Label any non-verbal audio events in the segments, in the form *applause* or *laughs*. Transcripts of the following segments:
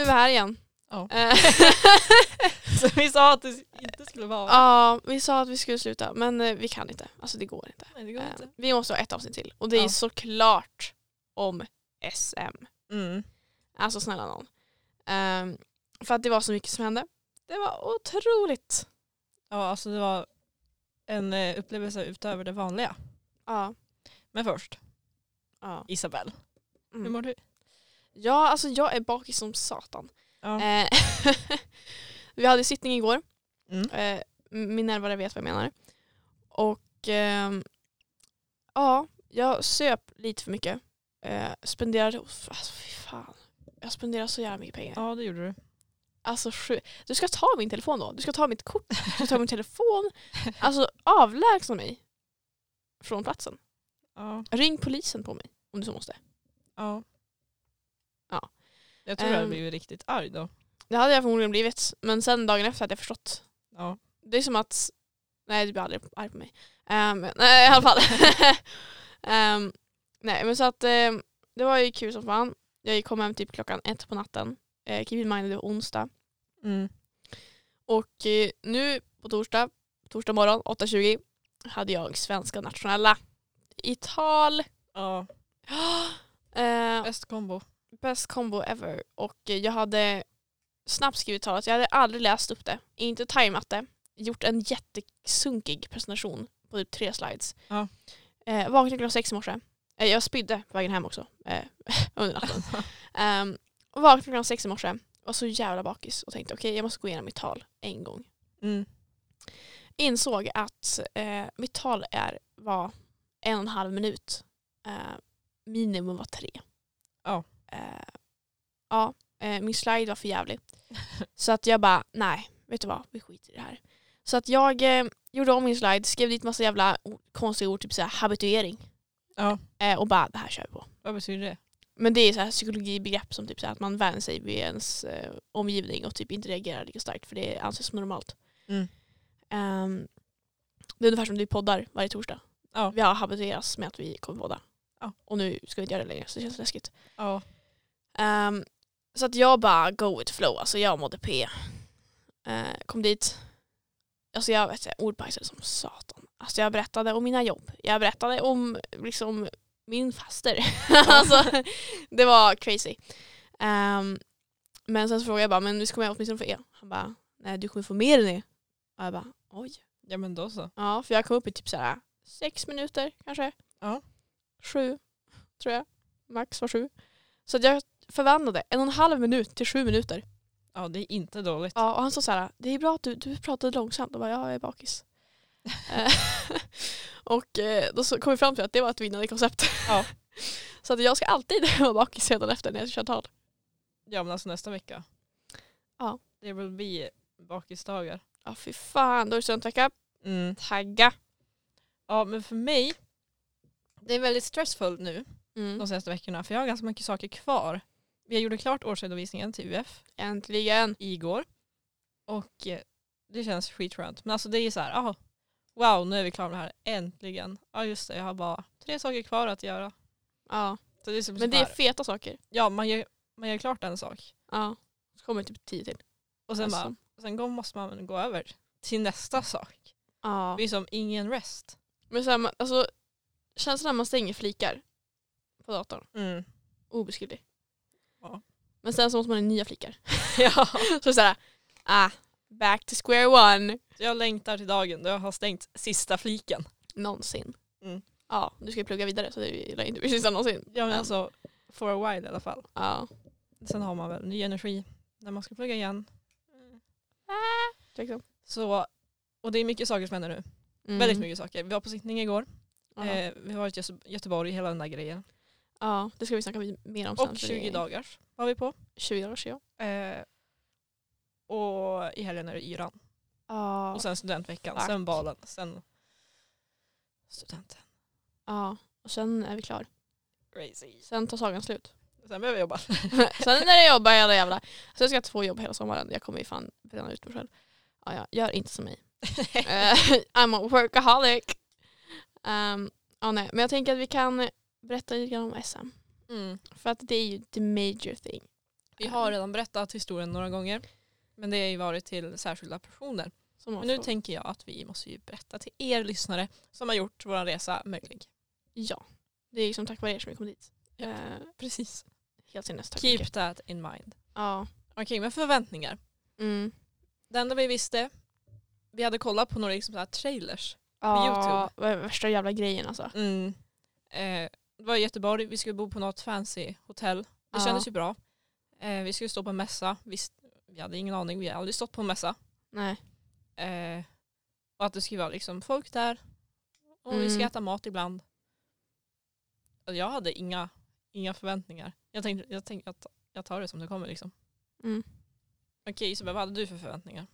nu är vi här igen. Ja. Eh, *laughs* Så vi sa att det inte skulle vara. ja, vi sa att vi skulle sluta men eh, vi kan inte. Alltså det går inte. Nej, det går Eh, inte. Vi måste ha ett avsnitt till och det är Ja. såklart om SM. Mm. Alltså snälla någon. Ehm, för att det var så mycket som hände. Det var otroligt. Ja, alltså det var en upplevelse utöver det vanliga. Ja. Men först, ja. Isabelle. Hur Mm. mår du? Ja, alltså jag är bakis som satan. Ja. Eh, *laughs* vi hade sittning igår. Mm. Eh, Minerva vet vad jag menar. Och ehm, ja, jag söp lite för mycket. Eh, spenderade, alltså fy fan. Jag spenderade så jävla mycket pengar. ja, det gjorde du. Alltså. Du ska ta min telefon då. Du ska ta mitt kort. Du ska ta min telefon. *laughs* Alltså avlägsna mig från platsen. Ja. Ring polisen på mig om du så måste. Ja. Jag tror du hade Ehm. blivit riktigt arg då. Det hade jag förmodligen blivit. Men sen dagen efter hade jag förstått. Ja. Det är som att, nej du blir aldrig arg på mig. Um, nej i alla fall. *laughs* Ehm, nej men så att ehm, det var ju kul som fan. Jag kom hem typ klockan ett på natten. Uh, keep in mind det var onsdag. Mm. Och eh, nu på torsdag, torsdag morgon 8.20 hade jag svenska nationella i tal. Ja. *gasps* Eh, Bäst kombo. Best combo ever. Och jag hade snabbt skrivit talet. Jag hade aldrig läst upp det, inte tajmat det. Gjort en jättesunkig presentation på typ tre slides. Ja. Eh, vaknade klockan sex i morse. Eh, jag spydde på vägen hem också eh, *laughs* under natten. *laughs* Um, vaknade klockan sex i morse. Var så jävla bakis och tänkte okej jag måste gå igenom mitt tal en gång. Mm. Insåg att eh, mitt tal är, var en och en halv minut. Eh, minimum var tre. Ja. Eh, ja, eh, min slide var för jävlig. Så att jag bara, nej, vet du vad, vi skiter i det här. Så att jag eh, gjorde om min slide, skrev dit massa jävla konstiga ord, typ såhär habituering. Ja. Och bara, det här kör vi på. Vad betyder det? Men det är så här psykologibegrepp som typ så att man vänjer sig vid ens eh, omgivning och typ inte reagerar lika starkt för det anses som normalt. Mm. Ehm, det är ungefär som vi poddar varje torsdag. Ja. Vi har habituerats med att vi kommer podda. Ja. Och nu ska vi inte göra det längre så det känns läskigt. Ja. Ehm, så att jag bara go with flow, alltså jag mådde P. Eh, kom dit, alltså jag vet inte, ordbajsade som satan. Alltså jag berättade om mina jobb, jag berättade om liksom min faster. *laughs* alltså det var crazy. Ehm, men sen så frågade jag bara, men vi ska med åtminstone få E. Han bara, nej du kommer få mer än det. Och jag bara, oj. Ja men då så. Ja, för jag kom upp i typ så här sex minuter kanske. Ja. Sju, tror jag. Max var sju. Så jag förvandlade en och en halv minut till sju minuter. Ja det är inte dåligt. Ja, och han sa så här, det är bra att du, du pratade långsamt. Och bara, ja, jag är bakis. *laughs* Eh, *laughs* och eh, då kom vi fram till att det var ett vinnande koncept. Ja. *laughs* så att jag ska alltid vara bakis sedan efter när jag köra tal. Ja men alltså nästa vecka. Ja. Det will bli bakisdagar. Ja, fy fan. Då är det studentvecka. Mm. Tagga. Ja men för mig, det är väldigt stressfullt nu Mm. de senaste veckorna för jag har ganska mycket saker kvar. Vi gjorde klart årsredovisningen till UF Äntligen. igår och eh, det känns skitskönt. Men alltså det är så här, aha, wow nu är vi klara med det här, äntligen. Ja just det, jag har bara tre saker kvar att göra. Ja. Så det är som Men det är feta saker. ja man gör, man gör klart en sak Ja. Så kommer det typ tio till. och sen, Alltså. bara, sen går, måste man gå över till nästa sak. Ja. Det är som ingen rest. Men så här, man- alltså, känslan när man stänger flikar på datorn, Mm. obeskrivlig. Men sen så måste man ha nya flikar. *laughs* *laughs* ja. Så såhär, ah, back to square one. Jag längtar till dagen då jag har stängt sista fliken. Någonsin. Mm. Ja, du ska ju plugga vidare så det lär inte bli sista någonsin. Ja men alltså for a while i alla fall. ja. Sen har man väl ny energi när man ska plugga igen. Liksom. Så, och det är mycket saker som händer nu. Mm. Väldigt mycket saker. Vi var på sittning igår. Eh, vi har varit i Göte- Göteborg, hela den där grejen. ja, det ska vi snacka mer om sen. Och för 20 det- dagar var vi på. 20 dagar ja. Eh, och i helgen är det yran. Ja. Och sen studentveckan, Fuck. sen balen, sen studenten. ja. Och sen är vi klar. Crazy. Sen tar sagan slut. Sen behöver jag jobba. *laughs* Sen när jag jobbar hela jävla... Så jag ska få jobb hela sommaren. Jag kommer ju fan bränna ut mig själv. Ja, ja, gör inte som mig. *laughs* Eh, *laughs* I'm a workaholic. Um, Ja, nej. Men jag tänker att vi kan berätta lite grann om SM. Mm. För att det är ju the major thing. Vi har redan berättat historien några gånger. Men det har ju varit till särskilda personer. Men nu tänker jag att vi måste ju berätta till er lyssnare som har gjort vår resa möjlig. Ja. Det är ju som tack vare er som vi kom dit. Ja. Eh, Precis. helt sinnes. Keep mycket. that in mind. Ja. Okej, men förväntningar. Mm. Det enda vi visste, vi hade kollat på några liksom så trailers. Ja, YouTube. det var värsta jävla grejen alltså. Eh, det var i Göteborg, vi skulle bo på något fancy hotell. Det Ja. kändes ju bra. Eh, vi skulle stå på en mässa. Visst, vi hade ingen aning, vi hade aldrig stått på en mässa. Nej. Eh, och att det skulle vara liksom folk där. Och vi ska Mm. äta mat ibland. Och jag hade inga, inga förväntningar. Jag tänkte, jag tänkte att jag tar det som det kommer liksom. Mm. Okej Isabel, vad hade du för förväntningar?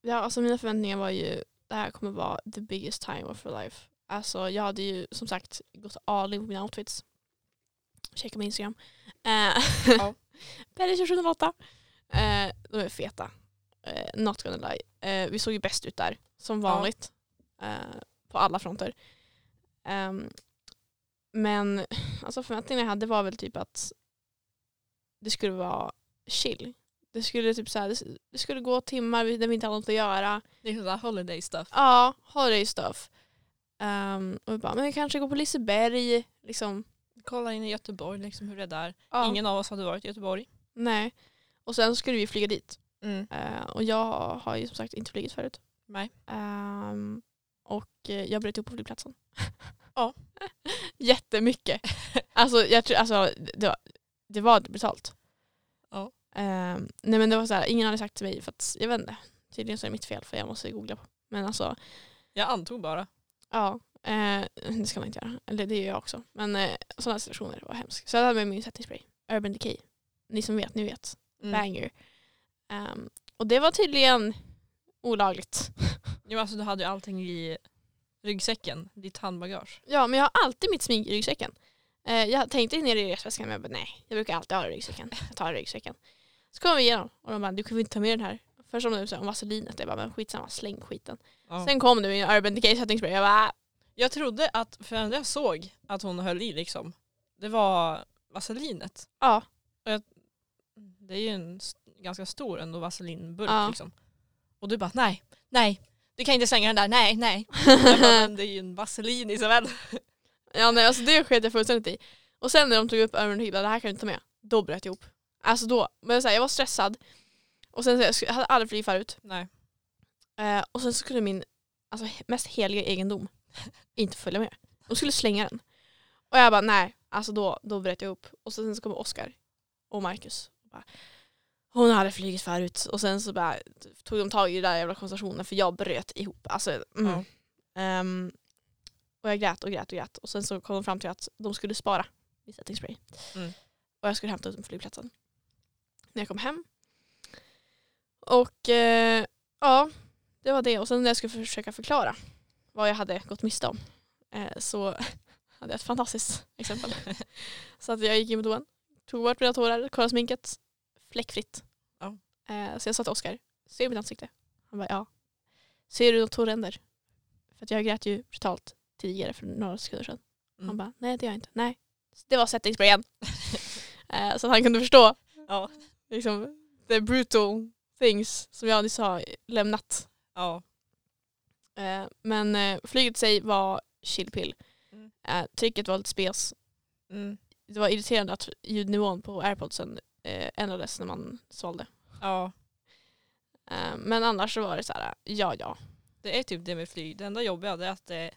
Ja, alltså mina förväntningar var ju det här kommer vara the biggest time of your life. Alltså jag hade ju som sagt gått all in på mina outfits. Checka min Instagram. Eh, Ja. *laughs* Perry 2708. Eh, de är feta. Eh, not gonna lie. Eh, vi såg ju bäst ut där, som vanligt. Eh, på alla fronter. Ehm, men *laughs* alltså förväntningarna jag hade var väl typ att det skulle vara chill. Det skulle, typ så här, det, det skulle gå timmar där vi inte hade något att göra. Det är sådär holiday stuff. Ja, holiday stuff. Um, och vi bara, men vi kanske går på Liseberg. Liksom. Kolla in i Göteborg, liksom, hur det är där. Ja, Ingen av oss hade varit i Göteborg. Nej. Och sen skulle vi flyga dit. Mm. Eh, och jag har ju som sagt inte flugit förut. Nej. Ehm, och eh, jag bröt ihop på flygplatsen. *laughs* Ja. Jättemycket. Alltså, jag tror, alltså det, var, det var brutalt. Ja. Ehm, nej men det var så här, ingen hade sagt till mig för att, jag vet inte. Tydligen så är det mitt fel för jag måste googla. Men alltså, Jag antog bara. Ja. Eh, det ska man inte göra. Eller det gör jag också. Men eh, sådana situationer var hemskt. Så jag hade med min settingspray. Urban Decay. Ni som vet, ni vet. Mm. Banger. Ehm, och det var tydligen olagligt. *laughs* Jo, alltså, du hade ju allting i ryggsäcken, ditt handbagage. Ja, men jag har alltid mitt smink i ryggsäcken. Eh, jag tänkte ner i resväskan men jag bara nej, jag brukar alltid ha det i ryggsäcken. Jag tar det i ryggsäcken. Så kom vi igenom och de bara du kan väl inte ta med den här. Först som de sa om vaselinet, jag bara men skitsamma, släng skiten. Ja. Sen kom det med en Urban Decay setting spray, jag bara "Ah." Jag trodde att, för när jag såg att hon höll i liksom, det var vaselinet. ja. Det är ju en ganska stor ändå vaselinburk Ja. liksom. Och du bara nej, nej, du kan inte slänga den där, nej, nej. *laughs* Jag bara, men det är ju en vaselin Isabel. ja nej alltså det sket jag fullständigt i. Och sen när de tog upp Urban Decay, det här kan du inte ta med. Då bröt jag ihop. Alltså då, men så här, jag var stressad. Och sen så jag, hade aldrig flugit förut. Nej. Eh, och sen så skulle min alltså, mest heliga egendom *laughs* inte följa med. De skulle slänga den. Och jag bara nej, alltså då, då bröt jag upp. Och sen så kommer Oscar och Marcus. Och bara, hon hade flugit förut. Och sen så bara tog de tag i den där jävla konversationen för jag bröt ihop. Alltså, mm. Ja. Ehm, och jag grät och grät och grät. Och sen så kom de fram till att de skulle spara min setting spray. Mm. Och jag skulle hämta ut dem på flygplatsen. När jag kom hem. Och eh, ja, det var det. Och sen när jag skulle försöka förklara vad jag hade gått miste om eh, så *laughs* hade jag ett fantastiskt exempel. *laughs* så att jag gick in på toan, tog bort mina tårar, kollade sminket, fläckfritt. Ja. Eh, så jag sa till Oskar, ser du mitt ansikte? Han bara ja. Ser du några tåränder? För att jag grät ju brutalt tidigare för några sekunder sedan. Mm. Han bara nej det gör jag inte. Nej. Det var settingsprayen. *laughs* eh, så att han kunde förstå Ja. liksom, the brutal things som jag nyss har lämnat. ja. Eh, men eh, flyget i sig var chillpill. Mm. Eh, trycket var lite spes. Mm. Det var irriterande att ljudnivån på airpodsen eh, ändrades när man svalde. ja. Eh, men annars så var det så här, ja ja. Det är typ det med flyg. Det enda jobbiga är att det,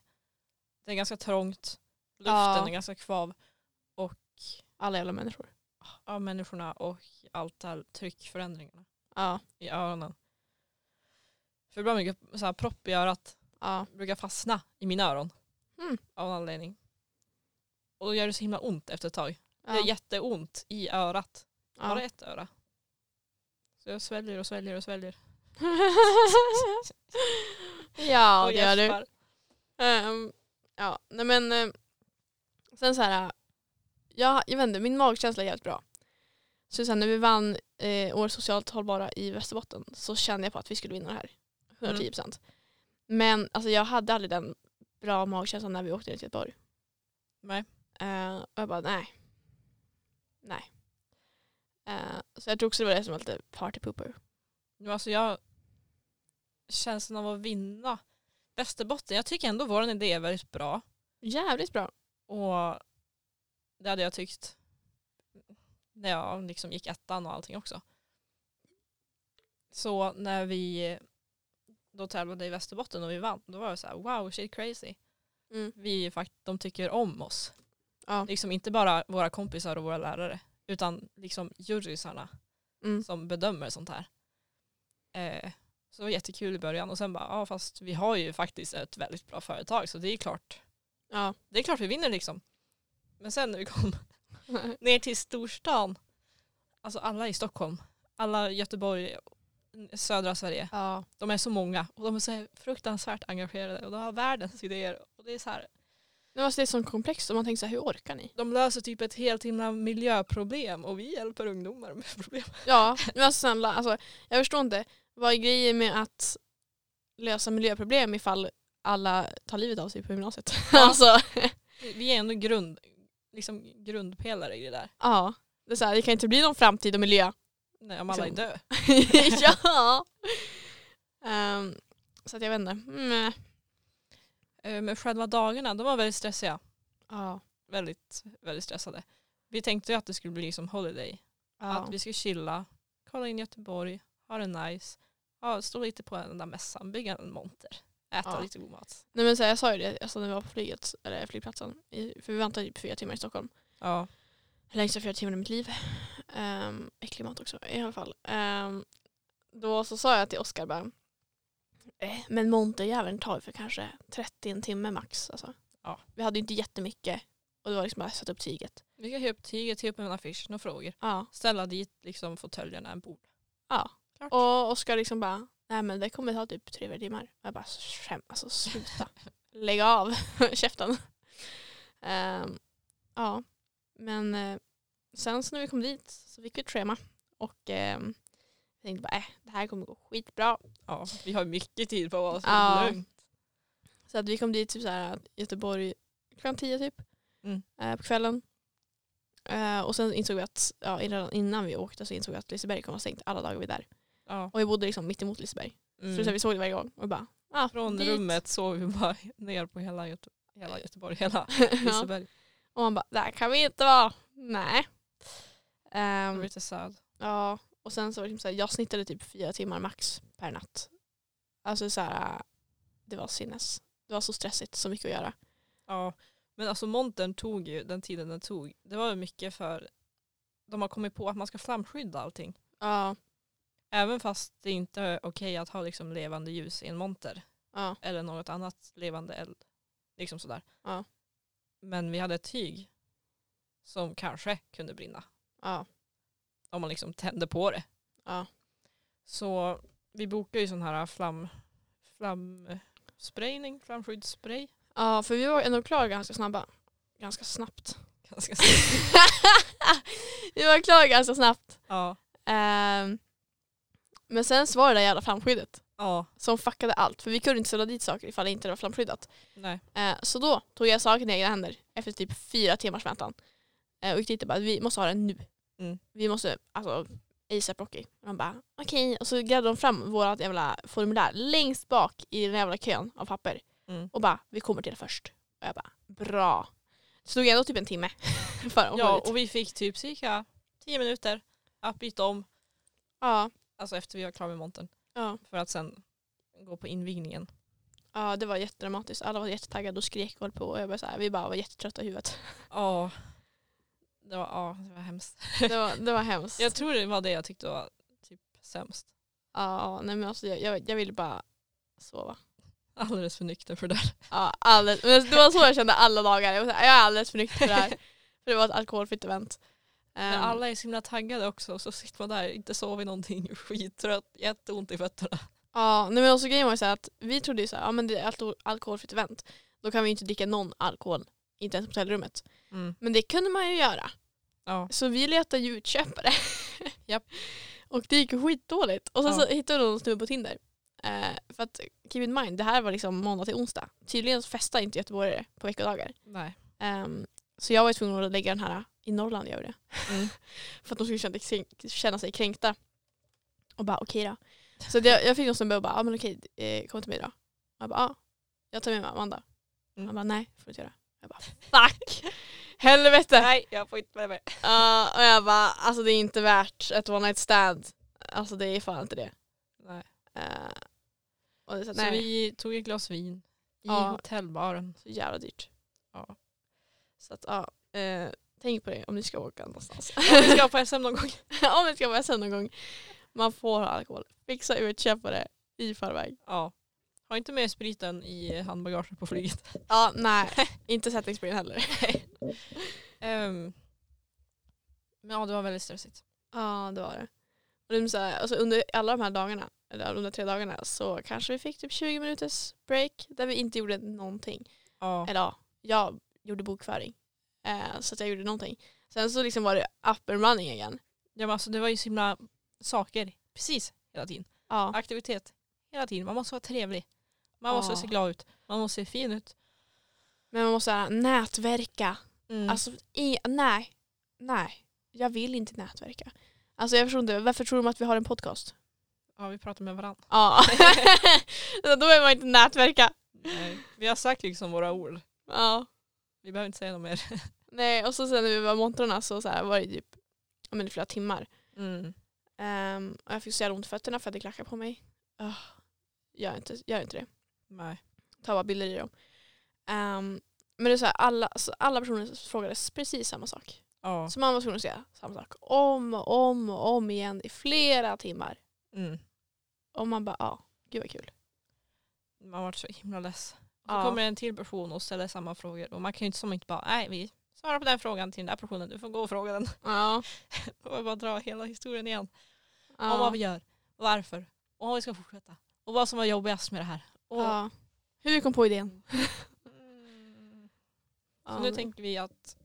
det är ganska trångt. Luften Ja. är ganska kvav. Alla jävla människor. Av människorna och allt det här tryckförändringarna Ja, i öronen. För det blir mycket så här propp i örat. ja. brukar fastna i mina öron. Mm. Av en anledning. Och då gör det så himla ont efter ett tag. Det ja. är jätteont i örat. Bara ja. ett öra. Så jag sväljer och sväljer och sväljer. *laughs* ja och det gör du. Ehm, ja, nej men eh, sen så här, jag, jag vet inte, min magkänsla är jävligt bra. Så sen när vi vann eh, Årets socialt hållbara i Västerbotten så kände jag på att vi skulle vinna det här. 110 procent. Men alltså, jag hade aldrig den bra magkänslan när vi åkte ner till Göteborg. Nej. Eh, och jag bara nej. Nej. Eh, så jag tror också det var det som var lite party pooper. Men Alltså jag, känslan av att vinna Västerbotten, jag tycker ändå vår idé är väldigt bra. Jävligt bra. Och det hade jag tyckt när jag liksom gick ettan och allting också. Så när vi då tävlade i Västerbotten och vi vann, då var det så här wow shit crazy. Mm. Vi de tycker om oss. Ja. Liksom inte bara våra kompisar och våra lärare utan liksom jurysarna Mm. som bedömer sånt här. Eh, så det var jättekul i början och sen bara, ja fast vi har ju faktiskt ett väldigt bra företag så det är klart, Ja. det är klart vi vinner liksom. Men sen när vi kom *laughs* ner till storstan, alltså alla i Stockholm, alla i Göteborg, södra Sverige, ja. de är så många och de är så fruktansvärt engagerade och de har världens idéer. Och det är så här, Men alltså det är så komplext och man tänker så här, hur orkar ni? de löser typ ett helt himla miljöproblem och vi hjälper ungdomar med *laughs* problem. Ja, men alltså snälla, alltså, jag förstår inte. Vad är grejen med att lösa miljöproblem ifall alla tar livet av sig på gymnasiet? *laughs* Ja. alltså, Vi är ändå grund, liksom grundpelare i det där. ja. Det, är så här, det kan inte bli någon framtid och miljö. Nej, om alla är Liksom. dö. *laughs* ja! Ehm, så att jag vet inte. Mm. Eh, Men själva dagarna, de var väldigt stressiga. Ja. Väldigt, väldigt stressade. Vi tänkte ju att det skulle bli som holiday. Ja. Att vi skulle chilla, kolla in Göteborg, ha det nice, ja, stå lite på den där mässan, bygga en monter, äta Ja. lite god mat. Nej, men så här, jag sa ju det alltså, när vi var på flyget, eller flygplatsen. I, för vi väntade typ fyra timmar i Stockholm. Ja. längsta fyra timmar i mitt liv. Um, äcklig mat också i alla fall. Ehm, då så sa jag till Oskar bara, eh, men monterjäveln tar för kanske 30 en timme max. Alltså. Ja. Vi hade ju inte jättemycket och det var liksom bara att sätta upp tyget. Vi kan upp tyget, höja upp en affisch, några frågor. Ja. Ställa dit liksom fåtöljerna, en bord. ja. Klart. Och Oskar liksom bara, nej men det kommer ta typ tre fyra timmar. Jag bara, skäm, alltså sluta. *laughs* Lägg av *laughs* käften. Ehm, ja, men eh, sen så när vi kom dit så fick vi ett schema. Och ehm, jag tänkte bara, äh, det här kommer gå skitbra. Ja, vi har mycket tid på oss. Ja. Lugnt. Så att vi kom dit typ så här, Göteborg klockan tio typ Mm. eh, på kvällen. Eh, och sen insåg vi att, ja, redan innan vi åkte så insåg vi att Liseberg kommer vara stängt alla dagar vi är där. Ja. Och vi bodde liksom mitt emot Liseberg. Mm. Så, så vi såg det varje gång. Och bara, ah, Från dit. rummet såg vi bara *laughs* ner på hela, Göte hela Göteborg, hela *laughs* ja. Liseberg. Och man bara, där kan vi inte vara. Nej. Var lite sad. ja, och sen så var det liksom så här, jag snittade typ fyra timmar max per natt. Alltså så här, det var sinnes. Det var så stressigt, så mycket att göra. Ja, men alltså montern tog ju den tiden den tog. Det var ju mycket för de har kommit på att man ska flamskydda allting. Ja, Även fast det inte är okej att ha liksom levande ljus i en monter ja, eller något annat levande eld. Liksom sådär. Ja. Men vi hade ett tyg som kanske kunde brinna ja, om man liksom tände på det. ja. Så vi bokade ju sån här flam, flamsprayning, flamskyddsspray. Ja, för vi var ändå klara ganska snabba. Ganska snabbt. Ganska *laughs* vi var klara ganska snabbt. ja. Ehm, men sen så var det där jävla flamskyddet ja, som fuckade allt. För vi kunde inte ställa dit saker ifall det inte var flamskyddat. nej. Eh, så då tog jag saken i egna händer efter typ fyra timmars väntan. Eh, och gick dit och bara, vi måste ha den nu. Mm. Vi måste, alltså ASAP Rocky. Och de bara, okej. Och så grävde de fram vårt jävla formulär längst bak i den jävla kön av papper. Mm. Och bara, vi kommer till det först. Och jag bara, bra. Det tog ändå typ en timme. *laughs* för att Ja, dit. och vi fick typ cirka tio minuter att byta om, ja, alltså efter vi var klara med montern, ja. för att sen gå på invigningen. ja, det var jättedramatiskt. Alla var jättetaggade och skrek och på. Och jag bara så här, vi bara var jättetrötta i huvudet. Ja, det var, ja, det var hemskt. *laughs* Det var, det var hemskt. Jag tror det var det jag tyckte var typ sämst. Ja, nej men alltså jag, jag, jag ville bara sova. Alldeles för nykter för det där. Ja, alldeles. Men det var så jag kände alla dagar. Jag, var så här, jag är alldeles för nykter för det här. *laughs* För det var ett alkoholfritt event. Men Ehm, alla är så himla taggade också så sitter man där, inte sovit någonting, *laughs* skittrött, jätteont i fötterna. Ja, nej men också grejen var ju så att vi trodde ju så här, ja men det är alko- alkoholfritt event. Då kan vi ju inte dricka någon alkohol, inte ens på hotellrummet. Men det kunde man ju göra. Ja. Så vi letade ju utköpare. *laughs* Japp. och det gick ju skitdåligt. Och sen Ja. så hittade vi någon snubbe på Tinder. Eh, för att keep in mind, det här var liksom måndag till onsdag. Tydligen festar inte göteborgare på veckodagar. Nej. Ehm, Så jag var ju tvungen att lägga den här i Norrland. Jag gjorde. Mm. *laughs* För att de skulle känna, känna sig kränkta. Och bara okej då. Så att jag, fick någon snubbe och bara, ah, men okej, eh, kom till mig då. Jag bara, ah, jag tar med mig Amanda. Mm. Han bara, nej får du inte göra. Jag bara, fuck! *laughs* Helvete! Nej, jag får inte med mig. Ja, och jag bara, alltså det är inte värt ett one night stand. Alltså det är fan inte det. Nej. Uh, och det så, Så vi tog ett glas vin i Ja. hotellbaren. så jävla dyrt. Ja. Så att ja, eh, tänk på det om ni ska åka någonstans. Om vi ska på SM någon gång. *laughs* om ni ska vara sen någon gång. Man får ha alkohol. Fixa ut, köpa det i förväg. Ja. Ha inte med spriten i handbagaget på flyget. Ja, nej. *laughs* inte settingsspray heller. Ehm, men ja, det var väldigt stressigt. Ja, det var det. Och det så här, alltså under alla de här dagarna, eller under tre dagarna, så kanske vi fick typ 20 minuters break där vi inte gjorde någonting. Ja. Eller ja, jag gjorde bokföring. Eh, så att jag gjorde någonting. Sen så liksom var det up and running igen. ja men alltså, det var ju så himla saker precis hela tiden. Ja, Aktivitet hela tiden. Man måste vara trevlig. Man måste Ja. se glad ut. Man måste se fin ut. men man måste här, nätverka. Mm. Alltså, i, nej. Nej. Jag vill inte nätverka. Alltså jag förstår inte, varför tror de att vi har en podcast? ja, vi pratar med varandra. Ja. *laughs* *laughs* Då behöver man inte nätverka. Nej. Vi har sagt liksom våra ord. Ja. Vi behöver inte säga något mer. *laughs* Nej, och så sen när vi var i montrarna så, så här, var det typ ja, men i flera timmar. Mm. Ehm, och jag fick så jävla ont i fötterna för att det klackade på mig. Uh, gör, inte, gör inte det. Nej. Ta bara bilder i dem. Ehm, men det är så här, alla, alltså, alla personer frågades precis samma sak. Ja. Så man var tvungen att säga samma sak om och om och om igen i flera timmar. Mm. Och man bara, ja, gud vad kul. Man var så himla less. Så Ja. kommer en till person och ställer samma frågor. Och man kan ju inte som inte bara, nej vi svarar på den frågan till den där personen. Du får gå och fråga den. *laughs* Ja. Får bara dra hela historien igen. Om Ja. vad vi gör. Varför. Och om vi ska fortsätta. Och vad som var jobbigast med det här. Och, ja. Hur vi kom på idén. *laughs* Mm. Så nu tänker vi att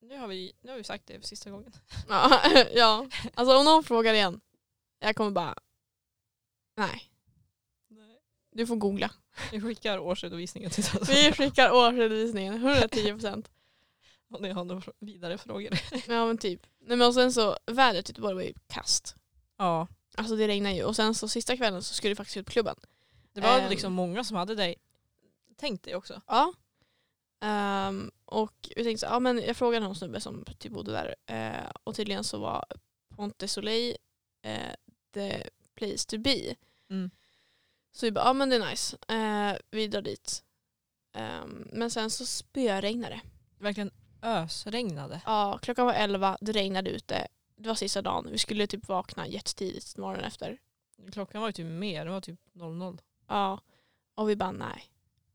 nu har vi, nu har vi sagt det för sista gången. *laughs* Ja, ja. Alltså om någon frågar igen. Jag kommer bara, nej. Du får googla. *laughs* Vi skickar årsredovisningen till Vi skickar årsredovisningen, 110 procent. *laughs* om ni har några vidare frågor. *laughs* Ja men typ. Nej, men och sen så, vädret i Göteborg var ju kast. Ja. Alltså det regnade ju. Och sen så sista kvällen så skulle vi faktiskt ut på klubben. Det var Ehm. liksom många som hade dig tänkt det också. Ja. Ehm, och vi tänkte så, ja men jag frågade någon snubbe som typ bodde där. eh, och tydligen så var Ponte Soleil eh, the place to be. Mm. Så vi bara, ja men det är nice. Eh, vi drar dit. Ehm, men sen så spöregnade det. Verkligen ösregnade. Ja, klockan var elva, det regnade ute. Det var sista dagen. Vi skulle typ vakna jättetidigt morgonen efter. Klockan var ju typ mer, det var typ 00. Ja. Och vi bara nej.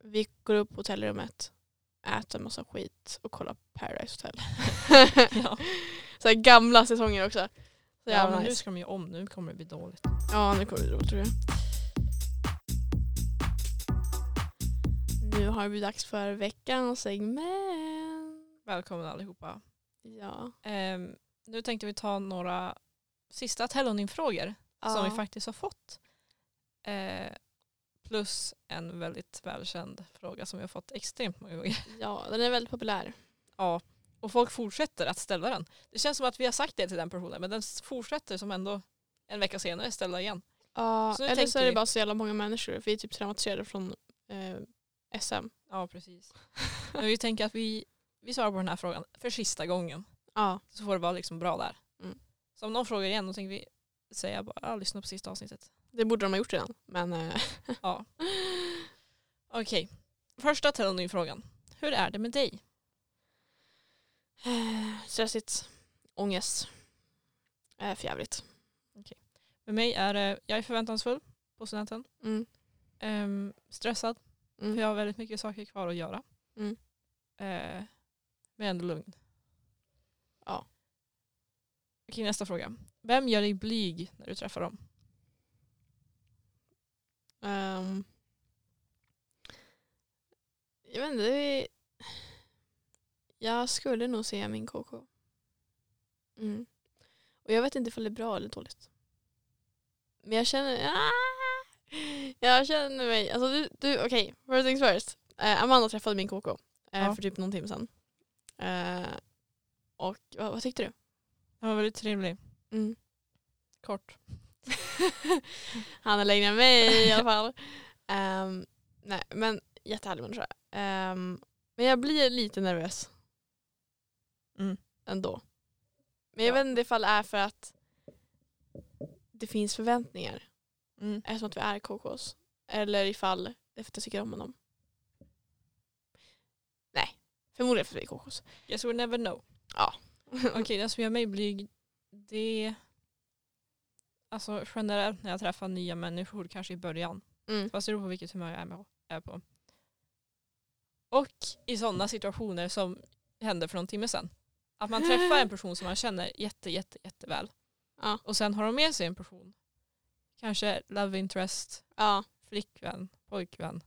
Vi går upp på hotellrummet, äter massa skit och kollar Paradise Hotel. *laughs* Ja. *laughs* så här gamla säsonger också. Så Ja, men nu nice. ska de ju om, nu kommer det bli dåligt. Ja, nu kommer det bli roligt tror jag. Nu har det dags för veckans segment. Välkomna allihopa. Ja. Ehm, nu tänkte vi ta några sista Tellonym-frågor som vi faktiskt har fått. Eh, plus en väldigt välkänd fråga som vi har fått extremt många gånger. Ja, den är väldigt populär. Ja, och folk fortsätter att ställa den. Det känns som att vi har sagt det till den personen men den fortsätter som ändå en vecka senare ställa igen. Ja, Så eller så är det vi- bara så jävla många människor. Vi är typ traumatiserade från eh, SM. Ja, precis. men vi tänker att vi, vi svarar på den här frågan för sista gången. Ja. Så får det vara liksom bra där. Mm. Så om någon frågar igen då tänker vi säga bara ja, lyssna på sista avsnittet. Det borde de ha gjort redan. Men eh, Ja. *laughs* Okej, första Tellonym-frågan. Hur är det med dig? stressigt. Ångest. Eh, för jävligt. Med mig är det, jag är förväntansfull på studenten. Mm. Ehm, stressad, Mm. för jag har väldigt mycket saker kvar att göra. Mm. Eh, men ändå lugn. Ja. Okej, nästa fråga. Vem gör dig blyg när du träffar dem? Ehm, jag vet inte. Är, jag skulle nog säga min KK. Mm. Och jag vet inte ifall det är bra eller dåligt. Men jag känner... Ah, jag känner mig... Alltså du, du, Okej, first things first. Eh, Amanda träffade min KK eh, Ja. för typ någon timme sedan. Eh, och vad, vad tyckte du? Han var väldigt trevlig. Mm. Kort. *laughs* Han är längre än mig i alla fall. Ehm, nej, men jättehärlig människa. Um, men jag blir lite nervös Mm. ändå. Men jag Ja. vet inte ifall det är för att det finns förväntningar Mm. eftersom att vi är KKs. Eller ifall det är för att jag tycker om honom. Nej, förmodligen för att vi är KKs. Yes we'll never know. Ja. *laughs* Okej, det som gör mig blyg det Alltså generellt när jag träffar nya människor, kanske i början. Mm. Fast det beror på vilket humör jag är på. Och i sådana situationer som hände för någon timme sedan. Att man träffar en person som man känner jätte, jätte, jätteväl. Ja. Och sen har de med sig en person. Kanske love interest, Ja, flickvän, pojkvän,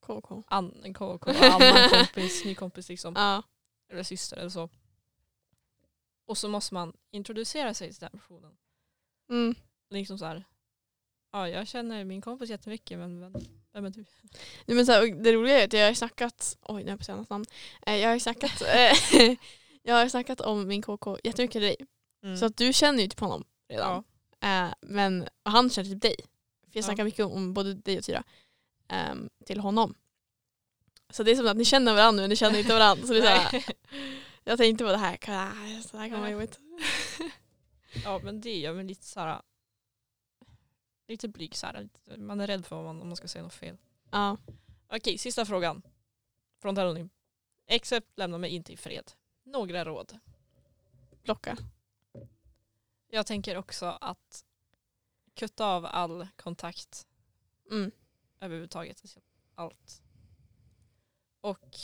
KK. an, KK, annan kompis, ny kompis liksom. Ja. Eller syster eller så. Och så måste man introducera sig till den personen. Mm. Liksom så här. Ja, jag känner min kompis jättemycket men vem, vem är du? Nej, men så här, och det roliga är att jag har snackat, oj nu har jag på något namn. Eh, jag har snackat, eh, *laughs* jag har snackat om min KK jättemycket till dig. Mm. Så att du känner ju typ honom redan. Eh, men han känner typ dig. För jag Ja. snackar mycket om, både dig och Tyra. ehm, till honom. Så det är som att ni känner varandra men ni känner inte varandra. Så det är så här, jag tänkte på det här, så här kan vara Ja. jobbigt. ja men det gör mig lite så här. Lite blyg så här. Man är rädd för om man, om man ska säga något fel. Ja. Okej, sista frågan. Från Telonym. Except lämna mig inte i fred. Några råd. Blocka. Jag tänker också att kutta av all kontakt Mm. överhuvudtaget. Allt. Och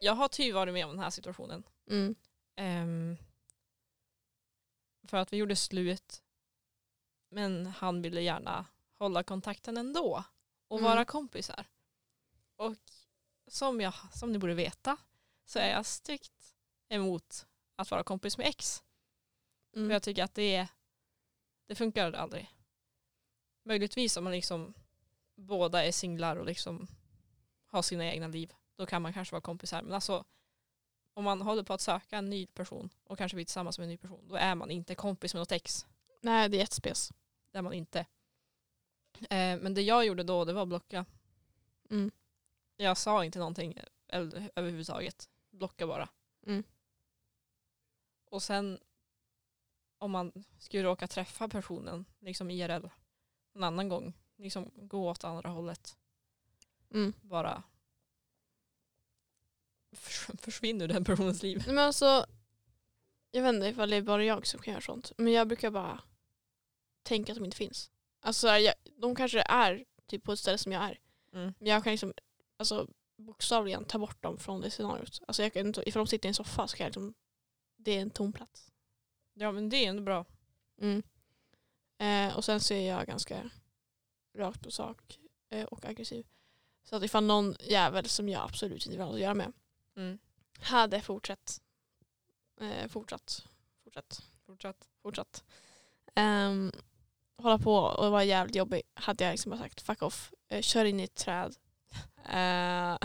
jag har tyvärr varit med om den här situationen. Mm. Ehm, för att vi gjorde slut. Men han ville gärna hålla kontakten ändå. Och Mm. vara kompisar. Och som, jag, som ni borde veta så är jag strikt emot att vara kompis med ex. För Mm. jag tycker att det, är, det funkar aldrig. Möjligtvis om man liksom båda är singlar och liksom har sina egna liv. Då kan man kanske vara kompisar. Men alltså om man håller på att söka en ny person och kanske blir tillsammans med en ny person. Då är man inte kompis med något ex. Nej det är jättespes. Det är man inte. Eh, men det jag gjorde då det var att blocka. Mm. Jag sa inte någonting överhuvudtaget. Blocka bara. Mm. Och sen om man skulle råka träffa personen liksom IRL en annan gång, liksom gå åt andra hållet. Mm. Bara förs- *laughs* försvinn ur den personens liv. Men alltså, jag vet inte ifall det är bara jag som kan göra sånt. Men jag brukar bara tänka att de inte finns. Alltså jag, de kanske är typ på ett ställe som jag är. Mm. Men jag kan liksom alltså, bokstavligen ta bort dem från det scenariot. Alltså jag kan, ifall de sitter i en soffa så kan jag liksom, det är en tom plats. Ja men det är ändå bra. Mm. Eh, och sen så är jag ganska rakt på sak eh, och aggressiv. Så att ifall någon jävel som jag absolut inte vill ha något att göra med Mm. hade fortsatt, eh, fortsatt, fortsatt, Fortsatt. fortsatt um, hålla på och vara jävligt jobbig hade jag liksom bara sagt fuck off, eh, kör in i ett träd. *laughs* Eh, *laughs*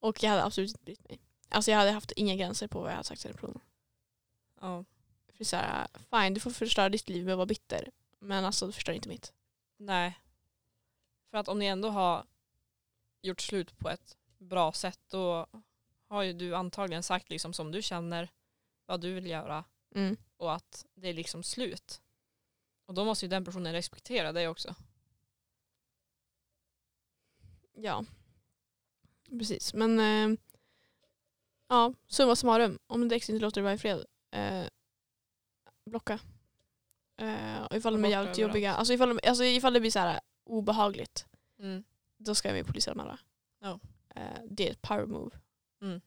och jag hade absolut inte brytt mig. Alltså jag hade haft inga gränser på vad jag hade sagt till den personen. Ja. För så här, fine du får förstöra ditt liv med att vara bitter. Men alltså du förstör inte mitt. Nej. För att om ni ändå har gjort slut på ett bra sätt då har ju du antagligen sagt liksom som du känner vad du vill göra Mm. och att det är liksom slut. Och då måste ju den personen respektera dig också. Ja. Precis. Men eh, ja, summa summarum. Om det inte låter dig vara i fred. Eh, blocka. Eh, och ifall de är jävligt överallt. jobbiga. Alltså ifall, de, alltså ifall det blir så här obehagligt. Mm. Då ska med polisanmäla. Ja. Eh, det är ett power move. Mm.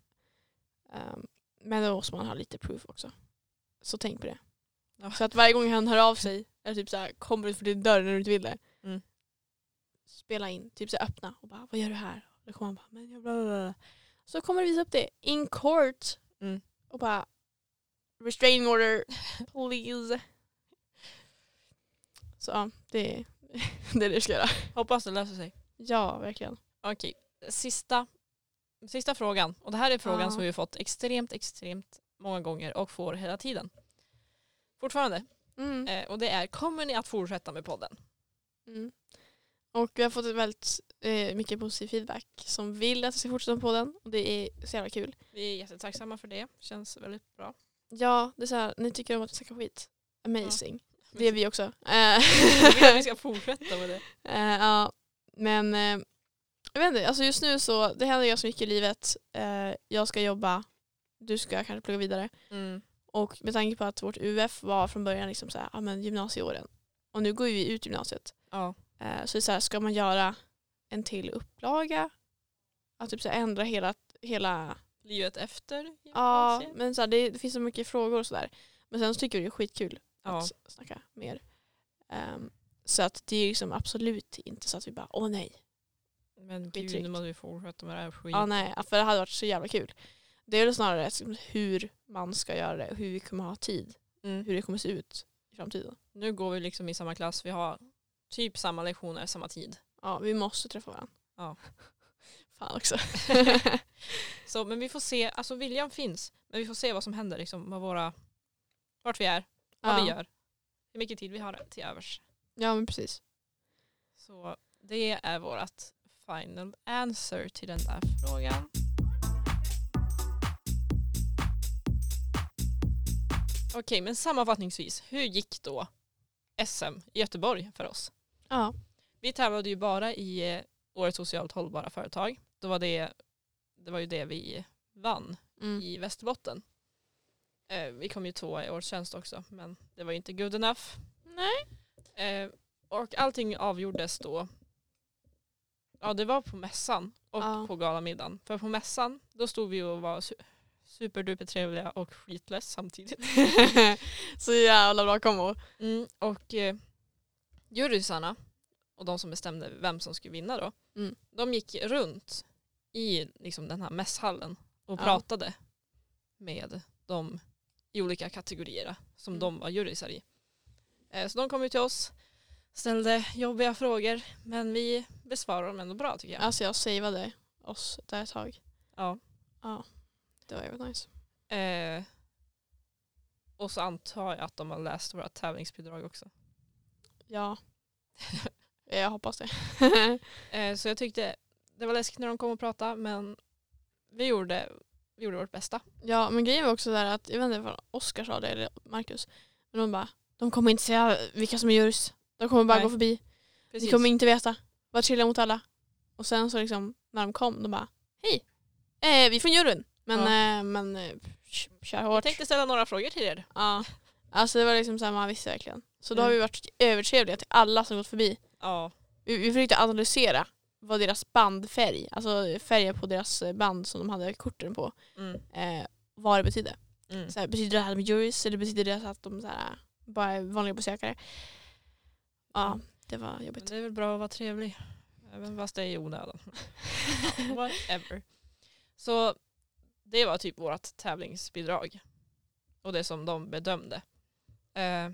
Um, men då måste man ha lite proof också. Så tänk på det. Ja. Så att varje gång han hör av sig, eller typ så här, kommer ut för din dörr när du inte vill det. Mm. Spela in, typ så här, öppna och bara vad gör du här? Och då kommer han bara, men jag bla bla bla. Så kommer du visa upp det in court Mm. och bara restraining order, *laughs* please. Så det, är- *laughs* det är det jag ska göra. Hoppas det löser sig. Ja, verkligen. Okej, sista sista frågan. Och det här är frågan Ja. som vi har fått extremt, extremt många gånger och får hela tiden. Fortfarande. Mm. Eh, och det är, kommer ni att fortsätta med podden? Mm. Och vi har fått ett väldigt eh, mycket positiv feedback som vill att vi ska fortsätta på den och det är så jävla kul. Vi är jättetacksamma för det. Känns väldigt bra. Ja, det är så här, ni tycker om att vi snackar skit. Amazing. Det är vi också. *laughs* Jag vill att vi ska fortsätta med det. Eh, ja, men eh, jag vet inte, alltså just nu så det händer ganska mycket i livet. Eh, jag ska jobba, du ska kanske plugga vidare. Mm. Och med tanke på att vårt UF var från början liksom så här, ja, men gymnasieåren. Och nu går vi ut gymnasiet. Ja. Eh, så det är så här, ska man göra en till upplaga? Att typ så ändra hela, hela Livet efter ja, men så här, det, det finns så mycket frågor och sådär. Men sen så tycker vi det är skitkul Ja. att snacka mer. Ehm, så att det är liksom absolut inte så att vi bara, åh nej. Men gud, nu måste vi fortsätta med det här skiten. Ja, nej, för det hade varit så jävla kul. Det är väl snarare liksom hur man ska göra det, hur vi kommer ha tid, Mm. hur det kommer se ut i framtiden. Nu går vi liksom i samma klass. Vi har typ samma lektioner, samma tid. Ja, vi måste träffa varandra. Ja. *laughs* Fan också. *laughs* Så, men vi får se, alltså viljan finns. Men vi får se vad som händer, liksom, vad våra, vart vi är, vad ja. vi gör. Hur mycket tid vi har till övers. Ja, men precis. Så det är vårt final answer till den där frågan. Okej, men sammanfattningsvis, hur gick då SM i Göteborg för oss? Ja. Vi tävlade ju bara i eh, Årets socialt hållbara företag. Då var det, det var ju det vi vann Mm. i Västerbotten. Eh, vi kom ju tvåa i Årets tjänst också, men det var inte good enough. Nej. Eh, och allting avgjordes då. Ja, det var på mässan och Ja. på galamiddagen. För på mässan, då stod vi och var su- superduper trevliga och skitless samtidigt. *laughs* så jävla bra kombo. Mm, och eh, jurysarna och de som bestämde vem som skulle vinna då, Mm. de gick runt i liksom, den här mässhallen och Ja. pratade med de i olika kategorier som Mm. de var jurysar i. Eh, så de kom ut till oss, ställde jobbiga frågor men vi besvarade dem ändå bra tycker jag. Alltså jag savade oss där ett tag. Ja. Ja, det var jävligt nice. Eh, och så antar jag att de har läst våra tävlingsbidrag också. Ja. *laughs* jag hoppas det. *laughs* Eh, så jag tyckte det var läskigt när de kom och pratade men vi gjorde, vi gjorde vårt bästa. ja, men grejen var också där att, jag vet inte vad Oskar sa det eller Marcus, men de bara, de kommer inte säga vilka som är jurys. De kommer bara Nej. gå förbi. Precis. Ni kommer inte veta. Var trevliga mot alla. Och sen så liksom, när de kom, de bara, hej, eh, vi är från juryn. Men, Ja. eh, men eh, kör Jag hårt. tänkte ställa några frågor till er. Ja. Alltså det var liksom såhär, man visste verkligen. Så då Mm. har vi varit övertrevliga till alla som gått förbi. Ja. Vi, vi försökte analysera vad deras bandfärg, alltså färgen på deras band som de hade korten på, Mm. eh, vad det betydde. Mm. Så här, betyder det här med juries eller betyder det att de så här, bara är vanliga besökare? Ja, det var Men jobbigt. det är väl bra att vara trevlig. Även fast det är i onödan. *laughs* whatever. Så det var typ vårt tävlingsbidrag. Och det som de bedömde. Eh,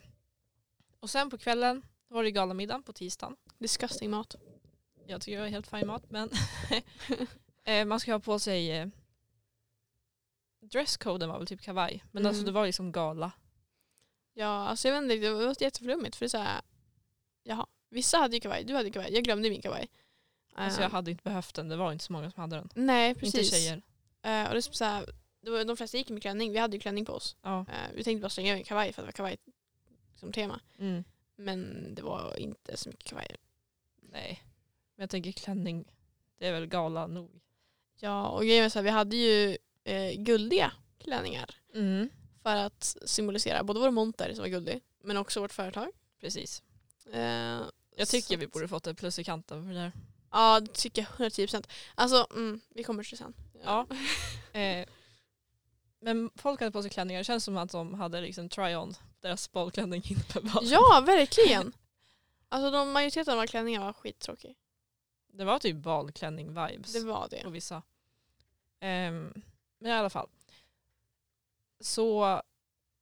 och sen på kvällen var det galamiddagen på tisdagen. Disgusting mat. Jag tycker det var helt fin mat men *laughs* eh, man ska ha på sig eh, dresscoden var väl typ kavaj. Men Mm. alltså det var liksom gala. Ja, alltså jag vet inte, det var jätteflummigt för det är så här, jaha, vissa hade ju kavaj, du hade kavaj, jag glömde min kavaj. Alltså Eh, jag hade inte behövt den, det var inte så många som hade den. Nej, precis. Inte tjejer. Eh, och det är så här, var, de flesta gick med klänning, vi hade ju klänning på oss. Ja. Eh, vi tänkte bara slänga över en kavaj för att det var kavaj som tema. Mm. Men det var inte så mycket kavajer. Nej. Men jag tänker klänning, det är väl gala nog. Ja, och grejen var så här, vi hade ju eh, guldiga klänningar Mm. för att symbolisera både vår monter som var guldig, men också vårt företag. Precis. Eh, Jag tycker vi borde fått ett plus i kanten för det där. Ja, det tycker jag 110%. Alltså, mm, vi kommer till det sen. Ja. *laughs* Eh, men folk hade på sig klänningar, det känns som att de hade liksom try-on, deras ballklänning *laughs* inne på ja, verkligen. Alltså de majoriteten av våra klänningar var skittråkiga. Det var typ balklänning-vibes Det var det. på vissa. Ehm, men i alla fall. Så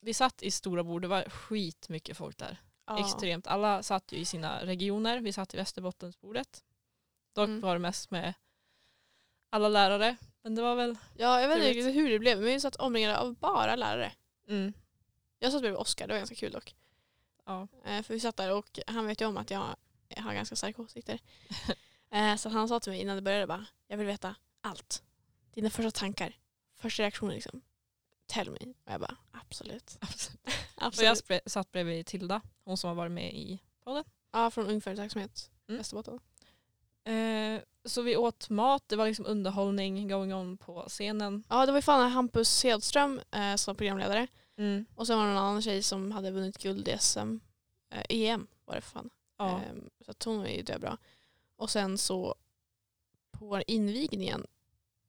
vi satt i stora bord, det var skitmycket folk där. Ja. Extremt. Alla satt ju i sina regioner, vi satt i Västerbottensbordet. Dock Mm. var det mest med alla lärare Men det var väl... Ja, jag vet inte Trevligt. riktigt hur det blev men vi satt omringade av bara lärare. Mm. Jag satt bredvid Oskar, det var ganska kul dock. Ja. Eh, för vi satt där och han vet ju om att jag, jag har ganska starka åsikter. *laughs* eh, så han sa till mig innan det började bara, jag vill veta allt. Dina första tankar, första reaktioner liksom. Tell me. Och jag bara, absolut. *laughs* Absolut. *laughs* Och absolut. jag spre- satt bredvid Tilda, hon som har varit med i podden. Ja, från Ung Företagsamhet, Mm. Västerbotten. Eh, så vi åt mat, det var liksom underhållning going on på scenen. Ja, det var ju fan Hampus Hedström eh, som programledare. Mm. Och sen var det någon annan tjej som hade vunnit guld i SM. Eh, EM var det för fan. Ja. Ehm, så hon var ju bra. Och sen så på invigningen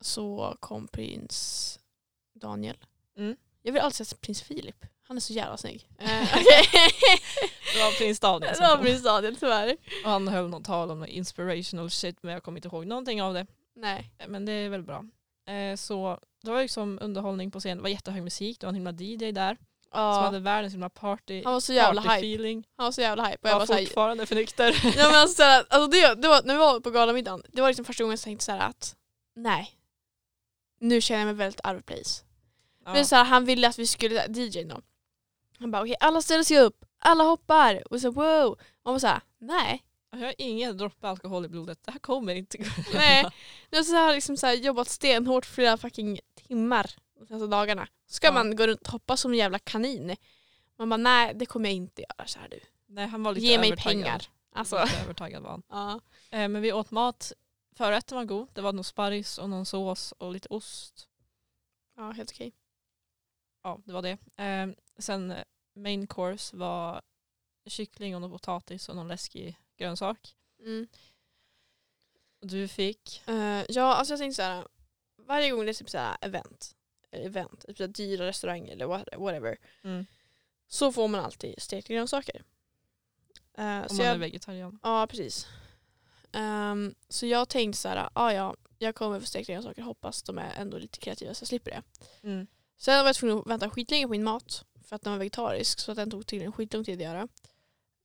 så kom prins Daniel. Mm. Jag vill alltid säga prins Filip. Han är så jävla snygg. *laughs* Eh, Det var prins Daniel *laughs* det som var kom. prins Daniel tyvärr. Och han höll något tal om inspirational shit men jag kommer inte ihåg någonting av det. Nej. Eh, Men det är väl bra. Eh, så det var liksom underhållning på scen. Det var jättehög musik, det var en himla DJ där som Ja, hade världens himla party, han var så jävla hype. feeling. Han var så jävla hype. Och jag Var bara såhär, fortfarande för nykter. *laughs* ja, men *laughs* alltså, såhär, alltså det, det var, när vi var på galamiddagen, det var liksom första gången jag tänkte såhär att nej, nu känner jag mig väldigt out of place. Ja. Men så här, han ville att vi skulle, DJ då. Han bara okej alla ställer sig upp, alla hoppar och så wow. Man bara såhär, nej. Jag har ingen droppe alkohol i blodet, det här kommer inte gå. Nej. Nu har jag liksom så här, jobbat stenhårt flera fucking timmar de senaste dagarna. Ska Ja. man gå runt och hoppa som en jävla kanin? Man bara nej det kommer jag inte göra så här du. Nej, han var lite Ge mig pengar. Alltså. Lite övertaggad var han. Ja. Eh, men vi åt mat, förrätten var god. Det var någon sparris och någon sås och lite ost. ja helt okej. Ja, det var det. Eh, sen eh, main course var kyckling och någon potatis och någon läskig grönsak. Mm. Du fick, Eh, ja alltså jag tänkte så här. varje gång det är typ så här event, event, typ dyra restauranger eller what- whatever, mm, så får man alltid stekta grönsaker. Eh, om så man jag, är vegetarian. Ja, precis. Ehm, så jag tänkte så här, ah, ja, jag kommer få stekta grönsaker, hoppas de är ändå lite kreativa så jag slipper det. Mm. Sen var jag tvungen att vänta skitlänge på min mat för att den var vegetarisk så att den tog tydligen skitlång tid att göra.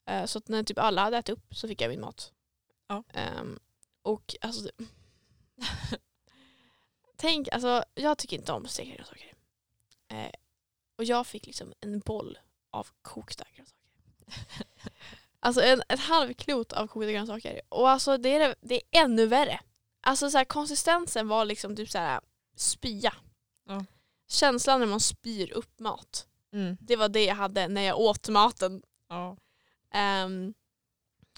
Eh, så att när typ alla hade ätit upp så fick jag min mat. Ja. Ehm, och alltså det- Tänk, alltså jag tycker inte om stekta grönsaker. Eh, och jag fick liksom en boll av kokta grönsaker. *laughs* Alltså en, ett halvklot av kokta grönsaker. Och alltså det är, det är ännu värre. Alltså så här, konsistensen var liksom typ så här spya. Ja. Känslan när man spyr upp mat. Mm. Det var det jag hade när jag åt maten. Ja. Ehm,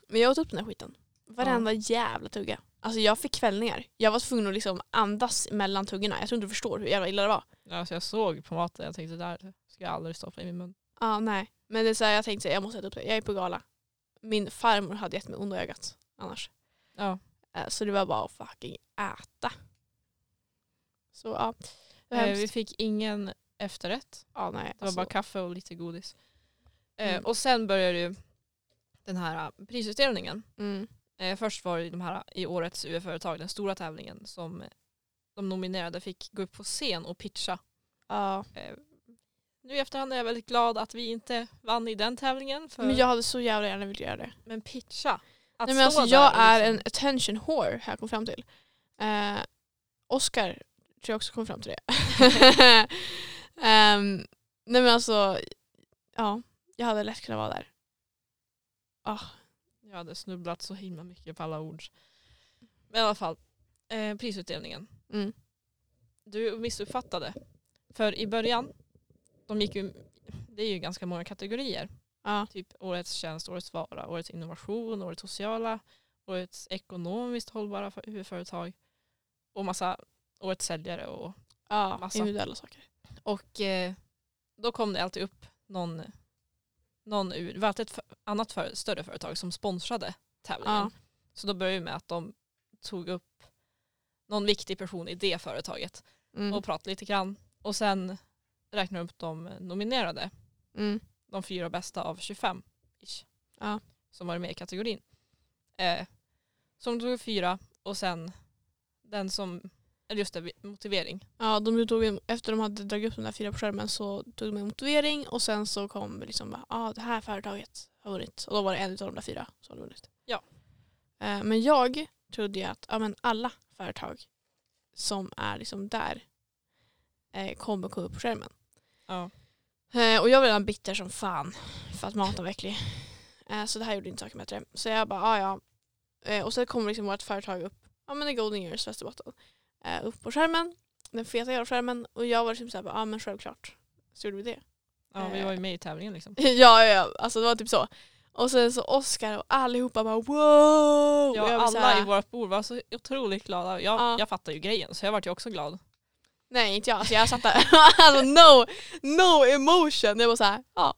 men jag åt upp den här skiten. Varenda jävla tugga. Alltså jag fick kvällningar. Jag var tvungen att liksom andas mellan tuggorna. Jag tror inte du förstår hur jävla illa det var. Alltså jag såg på maten, jag tänkte det där ska jag aldrig stoppa i min mun. Ja, nej. Men det är så här, jag tänkte jag måste äta upp det. Jag är på gala. Min farmor hade gett mig onda ögat annars. Ja. Eh, Så det var bara att fucking äta. Så ja. Eh, vi fick ingen efterrätt. ja, nej. Det var alltså, bara kaffe och lite godis. Eh, Mm. och sen började ju den här eh, prisutdelningen. mm, Eh, först var det de här i årets UF-företag, den stora tävlingen som de nominerade fick gå upp på scen och pitcha. ja. Eh, nu i efterhand är jag väldigt glad att vi inte vann i den tävlingen. För, Men jag hade så jävla gärna velat göra det. men pitcha. Att Nej, men alltså, jag och är liksom- en attention whore har jag kommit fram till. Eh, Oscar tror jag också kom fram till det. *laughs* Ehm, nej men alltså, ja, jag hade lätt kunnat vara där. Ah, Jag hade snubblat så himla mycket på alla ord. Men i alla fall, eh, prisutdelningen. mm, Du missuppfattade. För i början, de gick ju, det är ju ganska många kategorier. ja, Typ årets tjänst, årets vara, årets innovation, årets sociala, årets ekonomiskt hållbara för- företag och massa årets säljare. Och, ja Massa. individuella saker. och eh, då kom det alltid upp någon, någon ur, det var alltid ett annat för, större företag som sponsrade tävlingen. Ja. Så då började vi med att de tog upp någon viktig person i det företaget Mm, och pratade lite grann. Och sen räknade de upp de nominerade, mm, de fyra bästa av 25 ish, Ja. som var med i kategorin. Eh, som tog fyra och sen den som, just det, motivering. ja, de tog, en- efter de hade dragit upp de där fyra på skärmen så tog de en motivering och sen så kom liksom bara, ah, det här företaget har vunnit. Och då var det en av de där fyra som hade vunnit. Ja. Eh, men jag trodde ju att ja, men alla företag som är liksom där eh, kommer komma upp på skärmen. Ja. Eh, och jag var redan bitter som fan för att maten var äcklig. Eh, så det här gjorde inte saken bättre. Så jag bara, ah, ja. Eh, och så kommer liksom vårt företag upp, ja men det är Golden Years Västerbotten, eh, upp på skärmen. Den feta jävla skärmen. Och jag var liksom såhär, ja men självklart. Så gjorde vi det. ja, vi var ju med i tävlingen liksom. *laughs* ja, ja, ja, alltså det var typ så. Och sen så Oscar och allihopa bara wow! Ja, alla här, i vårt bord var så otroligt glada. Jag, Ja. jag fattar ju grejen så jag vart ju också glad. Nej inte jag, alltså jag satt där, *laughs* alltså no, no emotion. Jag var såhär, ja,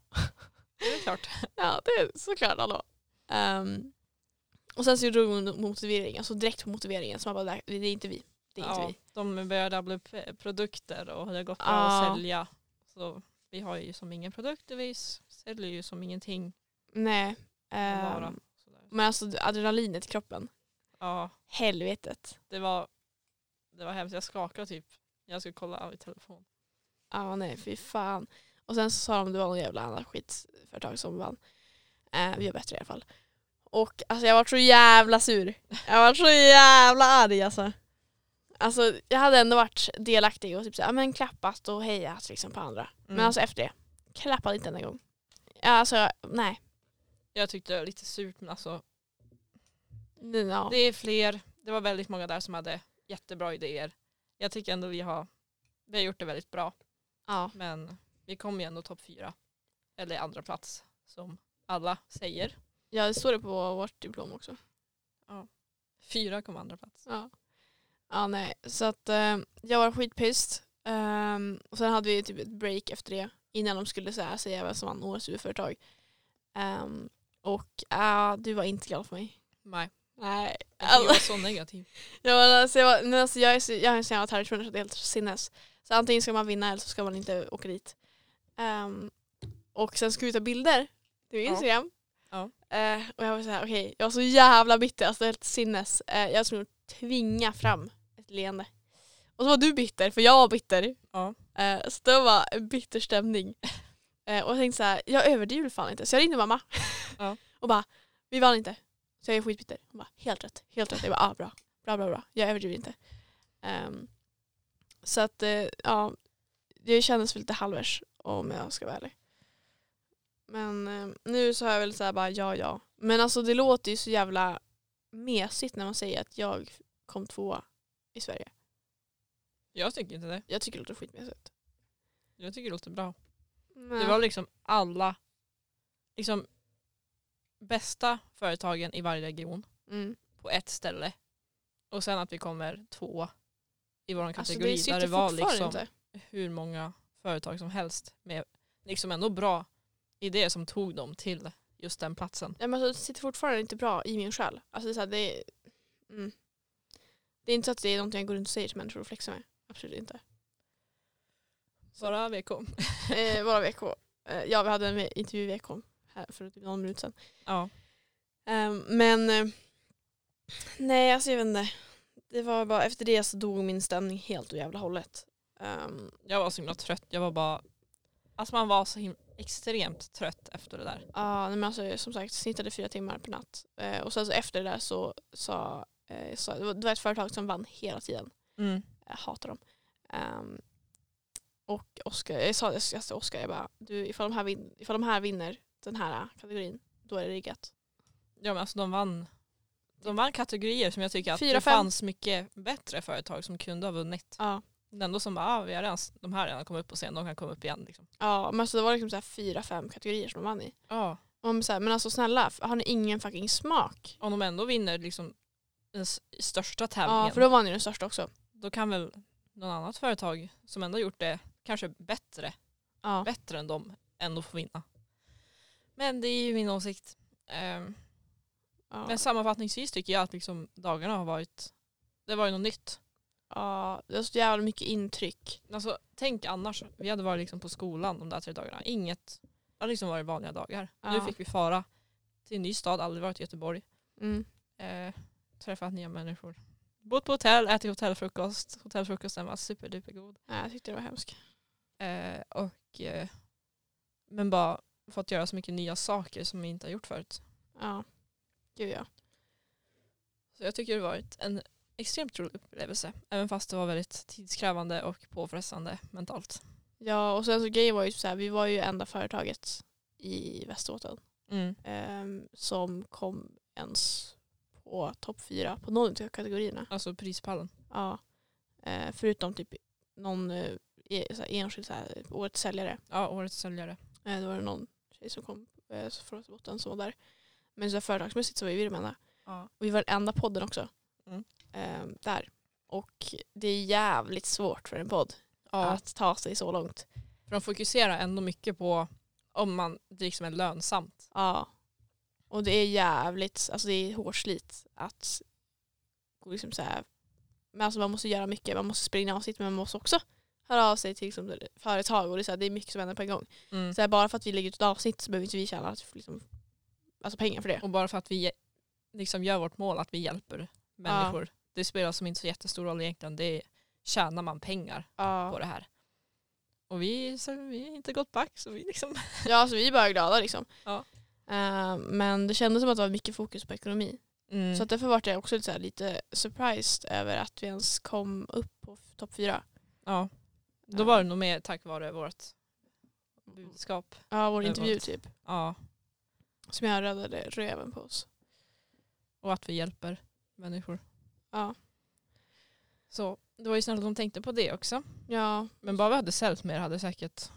Det är klart. *laughs* ja det är såklart hallå. Um, och sen så drog hon motiveringen, alltså direkt på motiveringen, så man bara, det är inte vi. Det är inte Ja, vi. de började rabbla upp eh, produkter och det har gått bra Ja. att sälja. Så vi har ju som ingen produkt och vi säljer ju som ingenting. Nej. Um, men alltså adrenalinet i kroppen, Ja, helvetet. det var, det var hemskt. Jag skakade typ. Jag skulle kolla i telefon. Ja nej fy fan. Och sen så sa de att det var någon jävla annat skitföretag som vann. Eh, vi var bättre i alla fall. Och alltså jag var så jävla sur. Jag var så jävla arg alltså. Alltså jag hade ändå varit delaktig och typ så, ja, men klappat och hejat liksom på andra. Men Mm. alltså efter det, klappade inte en enda gång. Ja, alltså nej. Jag tyckte det var lite surt men alltså Ja. det är fler. Det var väldigt många där som hade jättebra idéer. Jag tycker ändå vi har, vi har gjort det väldigt bra. ja. Men vi kom ju ändå topp fyra. Eller andra plats som alla säger. ja, det står det på vårt diplom också. Fyra kom andra plats. Ja. Ja nej, så att eh, jag var skitpissed. Ehm, och sen hade vi typ ett break efter det innan de skulle säga, säga vem som vann årets huvudföretag. Um, och ja, du var inte glad för mig. Nej, Nej. tycker jag var så negativ. *laughs* Ja, men alltså, jag, var, men alltså, jag, är så, jag är en sån jävla tävlingsmänniska så det är helt sinnes. Så antingen ska man vinna eller så ska man inte åka dit. Ehm, och sen ska vi ta bilder till Ja. Instagram. Ja. Eh, och jag var så här, okej, jag var så jävla bitter, alltså helt sinnes. Uh, jag skulle nog tvinga fram ett leende. Och så var du bitter, för jag var bitter. Ja. Eh, så det var en bitter stämning. *laughs* Eh, och jag tänkte så här, jag överdriver fan inte. Så jag ringde mamma. Ja. *laughs* och bara, vi vann inte. Så jag är skitbitter. Hon bara, helt rätt, helt rätt. Jag bara, ah, bra, bra, bra, bra. Jag överdriver inte. Ehm, så att, eh, ja, det kändes väl lite halvvärs om jag ska vara ärlig. Men eh, nu så har jag väl så här bara, ja, ja. Men alltså det låter ju så jävla mesigt när man säger att jag kom tvåa i Sverige. Jag tycker inte det. Jag tycker det låter skitmesigt. Jag tycker det låter bra. Men, Det var liksom alla liksom bästa företagen i varje region mm. på ett ställe. Och sen att vi kommer två i vår Alltså kategori det där det var liksom inte. hur många företag som helst med liksom ändå bra idéer som tog dem till just den platsen. Ja, men alltså, det sitter fortfarande inte bra i min själ. Alltså, det, är så här, det, är, mm. Det är inte så att det är någonting jag går runt och säger till människor och flexar med. Absolut inte. Bara VK. *laughs* Eh, bara VK. Eh, ja, vi hade en intervju i VK här för typ någon minut sedan. Ja. Ehm, men eh, nej, alltså jag vet inte. Det var bara, efter det så dog min stämning helt och jävla hållet. Ehm, Jag var så himla trött. Jag var bara Alltså man var så himla extremt trött efter det där. Ja, nej, men alltså, som sagt snittade fyra timmar per natt. Eh, och sen så efter det där så sa, eh, sa det, var, det var ett företag som vann hela tiden. Jag hatar dem. Ehm, och Oscar, jag sa jag sa till Oscar, jag bara, du, ifall, de här vin, ifall de här vinner den här kategorin, då är det riggat. Ja men alltså de vann de vann kategorier som jag tycker att Fyra, det fem. fanns mycket bättre företag som kunde ha vunnit. Ja. Men ändå som bara, ah, vi har redan, de här har redan kommit upp på scen, de kan komma upp igen. Liksom. Ja, men alltså det var liksom så här fyra, fem kategorier som de vann i. Ja. Och man så här, men alltså snälla, har ni ingen fucking smak? Om de ändå vinner liksom den s- största tävlingen, Ja, för då vann ju den största också. då kan väl någon annat företag som ändå gjort det kanske bättre, Ja. bättre än dem ändå få vinna. Men det är ju min åsikt. Ehm, Ja. Men sammanfattningsvis tycker jag att liksom dagarna har varit, det var ju något nytt. ja, det var så jävla mycket intryck. Alltså, tänk annars, vi hade varit liksom på skolan de där tre dagarna. Inget, det hade liksom varit vanliga dagar. Nu Ja. fick vi fara till en ny stad, aldrig varit i Göteborg. Mm. Eh, träffat nya människor. Bott på hotell, ätit hotellfrukost. Hotellfrukosten var superdupergod. Ja, jag tyckte det var hemskt. Eh, och, eh, men bara fått göra så mycket nya saker som vi inte har gjort förut. Ja, gud ja. Så jag tycker det varit en extremt rolig upplevelse. Även fast det var väldigt tidskrävande och påfrestande mentalt. Ja och sen så grejen var ju så här, vi var ju enda företaget i Västerbotten Mm. ehm, som kom ens på topp fyra på någon av kategorierna. Alltså prispallen. Ja. Eh, förutom typ någon eh, e- så här, enskild så här, årets säljare. Ja, årets säljare. Eh, då var det någon tjej som kom eh, från Västerbotten som var där. Men så här, företagsmässigt så var vi de enda. Ja. Och vi var den enda podden också. Mm. Eh, där. Och det är jävligt svårt för en podd ja. att ta sig så långt. För de fokuserar ändå mycket på om man, det liksom är lönsamt. Ja. Och det är jävligt, alltså det är hårt slit att gå liksom så här. Men alltså man måste göra mycket, man måste springa avsnitt men man måste också höra av sig till liksom företag och det är, så här, det är mycket som händer på en gång. Mm. Så här, bara för att vi lägger ut ett avsnitt så behöver inte vi tjäna att liksom, alltså pengar för det. Och bara för att vi liksom gör vårt mål att vi hjälper människor. Det spelar som inte så jättestor roll egentligen. Det är, tjänar man pengar på Ja, det här. Och vi, så vi har inte gått back så vi liksom. ja alltså vi är bara glada liksom. Ja. Eh, men det kändes som att det var mycket fokus på ekonomi. Mm. Så att därför var jag också lite, här, lite surprised över att vi ens kom upp på topp fyra. ja. Då var det nog mer tack vare vårt budskap. Ja, vår intervju ett- typ. Ja. Som jag räddade röven på oss. Och att vi hjälper människor. Ja. Så det var ju snällt att de tänkte på det också. Ja, Men bara vi hade säljt mer hade säkert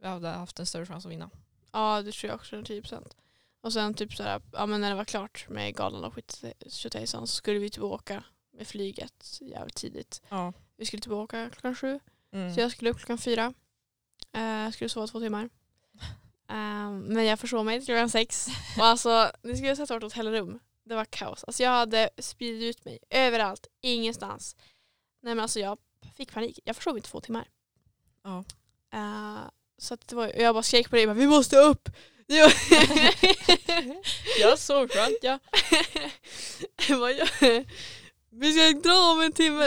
vi hade haft en större chans att vinna. ja det tror jag också, 10%. Och sen typ så här, ja men när det var klart med galan och tjotahejsan så skulle vi typ åka med flyget jävligt tidigt. Ja. Vi skulle typ åka klockan sju. Mm. Så jag skulle upp klockan fyra. Eh, skulle sova två timmar. *laughs* Eh, men jag försov mig till klockan sex. Och alltså, ni skulle ha sett vårt hotellrum. Det var kaos. Alltså jag hade spridit ut mig överallt, ingenstans. Nej men alltså jag fick panik. Jag försov mig två timmar. Ja. Eh, så att det var, jag bara skrek på dig, vi måste upp! Var- Jag sov skönt ja. Jag bara, "Ja, vi ska dra om en timme.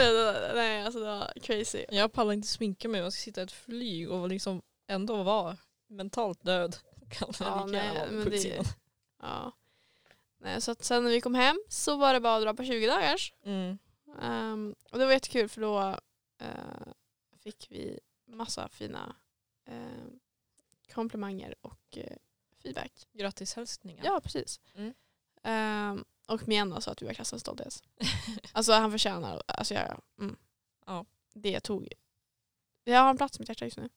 Nej alltså det var crazy. Jag pallar inte sminka mig. Jag ska sitta i ett flyg och liksom ändå vara mentalt död. *laughs* Kan Ja, nej, men det-. Ja. Nej, så att sen när vi kom hem så var det bara att dra på 20 dagars. Mm. Ehm, och det var jättekul för då eh, fick vi massa fina eh, komplimanger och eh, feedback. Grattishälsningar. Ja, precis. Mm. Ehm, och Mienna sa att du var klassens stolthet. *laughs* alltså han förtjänar, alltså jag, mm. Ja. det tog, jag har en plats i mitt hjärta just nu.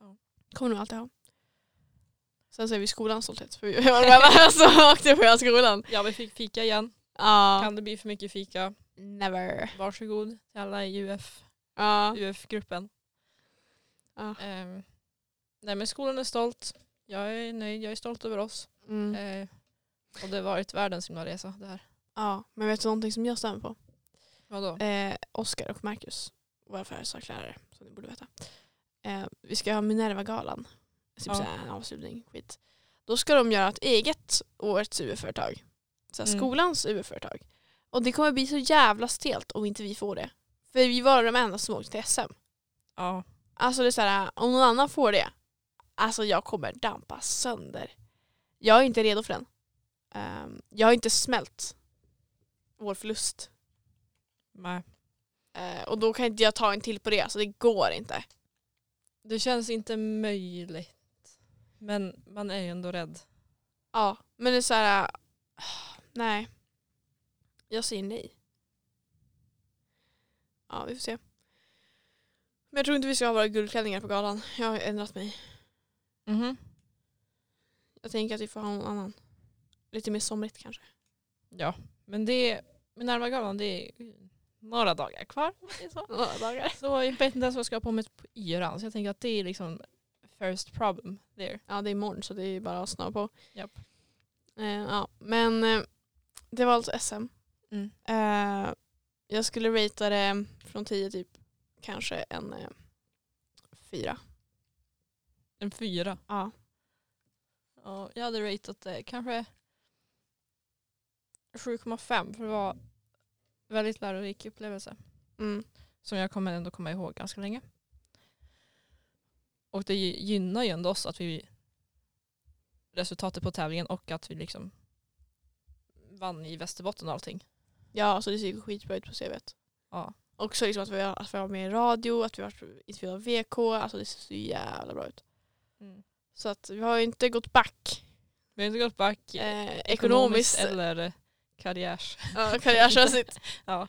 Ja. Kommer nog alltid ha. Sen så är vi skolans stolthet för vi var enda som *laughs* åkte på skolan. Ja vi fick fika igen. Ja, Kan det bli för mycket fika? never. Varsågod till alla i UF, Ja. UF-gruppen. Ja. Ehm, nej men skolan är stolt. Jag är nöjd, jag är stolt över oss. Mm. Eh, och det har varit världens himla resa det här. ja, men vet du någonting som jag stämmer på? Vadå? Eh, Oskar och Marcus, våra födelsedagslärare, som ni borde veta. Eh, vi ska ha Minerva-galan. Typ Ja. en avslutning, skit. Då ska de göra ett eget årets UF-företag. Såhär Mm. Skolans UF-företag. Och det kommer bli så jävla stelt om inte vi får det. För vi var de enda som åkte till SM. Ja. Alltså det är såhär, om någon annan får det, alltså jag kommer dampa sönder. Jag är inte redo för den. Ehm, jag har inte smält vår förlust. Nej. Eh, och då kan inte jag ta en till på det, alltså det går inte. Det känns inte möjligt. Men man är ju ändå rädd. Ja, men det är så här. nej. Jag säger nej. Ja, vi får se. Men jag tror inte vi ska ha våra guldklänningar på galan. Jag har ändrat mig. Mhm. Jag tänker att vi får ha någon annan. Lite mer somrigt kanske. Ja, men det med Närvaragalan det är några dagar kvar. *laughs* Några dagar. så jag vet inte ens vad jag ska ha på mig på yran. Så jag tänker att det är liksom first problem there. Ja, det är imorgon så det är bara att snabba på. Japp. Eh, ja, men eh, det var alltså SM. Mm. Eh, jag skulle ratea det från 10 typ kanske en eh, fyra. En fyra. Ja. Ja, jag hade ratat det kanske 7,5 för det var väldigt lärorik upplevelse. Mm. Som jag kommer ändå komma ihåg ganska länge. Och det gy- gynnar ju ändå oss att vi resultatet på tävlingen och att vi liksom vann i Västerbotten och allting. Ja, alltså det ser skitbra ut på CVt. Ja. Också liksom att vi att vi har med i radio, att vi varit intervjuade av VK, alltså det ser så jävla bra ut. Mm. Så att vi har ju inte gått back Vi har inte gått back eh, ekonomiskt eller eh, karriärs. ja, karriärmässigt. *laughs* Ja.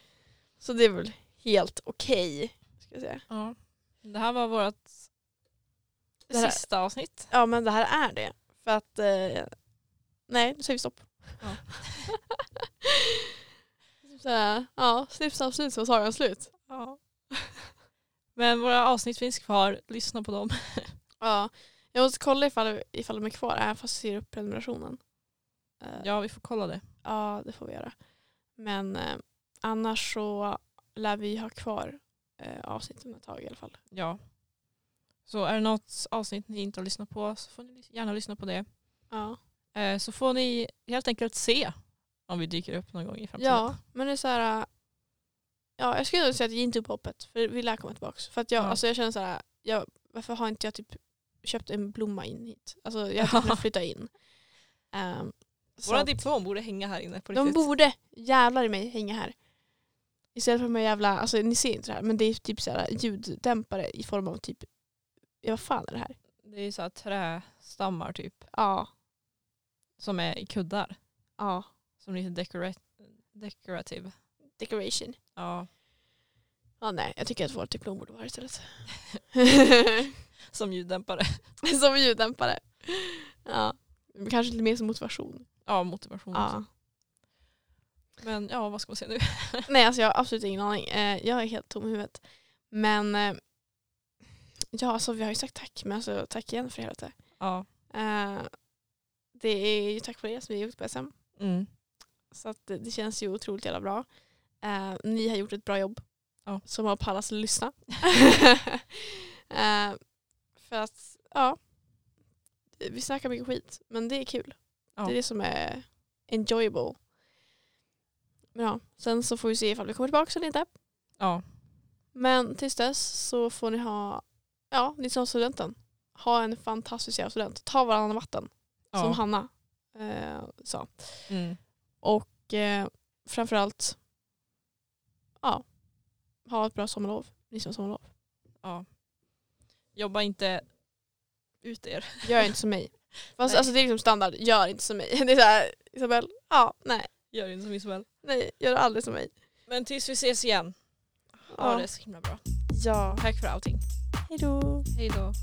Så det är väl helt okej. ska jag säga. Ja. Det här var vårt här- sista avsnitt. Ja men det här är det. För att, eh, nej nu säger vi stopp. Ja. *laughs* Såhär, ja, snipp snapp slut så var sagan slut. Ja. Men våra avsnitt finns kvar, lyssna på dem. Ja, jag måste kolla ifall, ifall de är kvar även fast jag ser upp prenumerationen. Eh, Ja, vi får kolla det. Ja, det får vi göra. Men eh, annars så lär vi ha kvar eh, avsnitten ett tag i alla fall. Ja. Så är det något avsnitt ni inte har lyssnat på så får ni gärna lyssna på det. Ja, Eh, Så får ni helt enkelt se om vi dyker upp någon gång i framtiden. ja men det är så här. eh, Ja, jag skulle säga att ge inte upp hoppet för vi lär komma tillbaka. För att jag, Ja. alltså jag känner så här, jag, varför har inte jag typ köpt en blomma in hit? Alltså jag *laughs* hade kunnat flytta in. Um, så Våra diplom borde hänga här inne på de riktigt. borde jävlar i mig hänga här. Istället för de här jävla, alltså ni ser inte det här men det är typ så här ljuddämpare i form av typ, ja vad fan är det här? Det är så här trästammar typ Ja, som är i kuddar. ja. Som lite decorat decorative. Decoration. Ja. Ja nej, jag tycker att vårt diplom borde vara istället. *laughs* *laughs* Som ljuddämpare. *laughs* som ljuddämpare. Ja. Kanske lite mer som motivation. Ja, motivation. också. Ja. Men ja, vad ska man säga nu? *laughs* Nej alltså jag har absolut ingen aning. Eh, jag är helt tom i huvudet. Men eh, ja alltså vi har ju sagt tack men alltså tack igen för helvete. Ja. Eh, det är ju tack vare er som vi har gjort på SM. Mm. Så att det, känns ju otroligt jävla bra. Ni har gjort ett bra jobb. Ja. Som har pallat att lyssna. *laughs* för att, ja. Vi snackar mycket skit. Men det är kul. Ja. Det är det som är enjoyable. Men ja, sen så får vi se ifall vi kommer tillbaka eller inte. Ja. Men tills dess så får ni ha, ja, ni som studenten. Ha en fantastisk jävla student. Ta varannan vatten. Som ja. Hanna eh, sa. Mm. Och eh, framförallt ja, ha ett bra sommarlov. Ni som har sommarlov. ja. Jobba inte ut er. Gör inte som mig. *laughs* Fast alltså, det är liksom standard, gör inte som mig. *laughs* Det är såhär, Isabel, ja, nej, Gör inte som Isabel. nej, gör aldrig som mig. Men tills vi ses igen. Ha Ja. det så himla bra. Ja. Tack för allting. Hejdå. Hej då.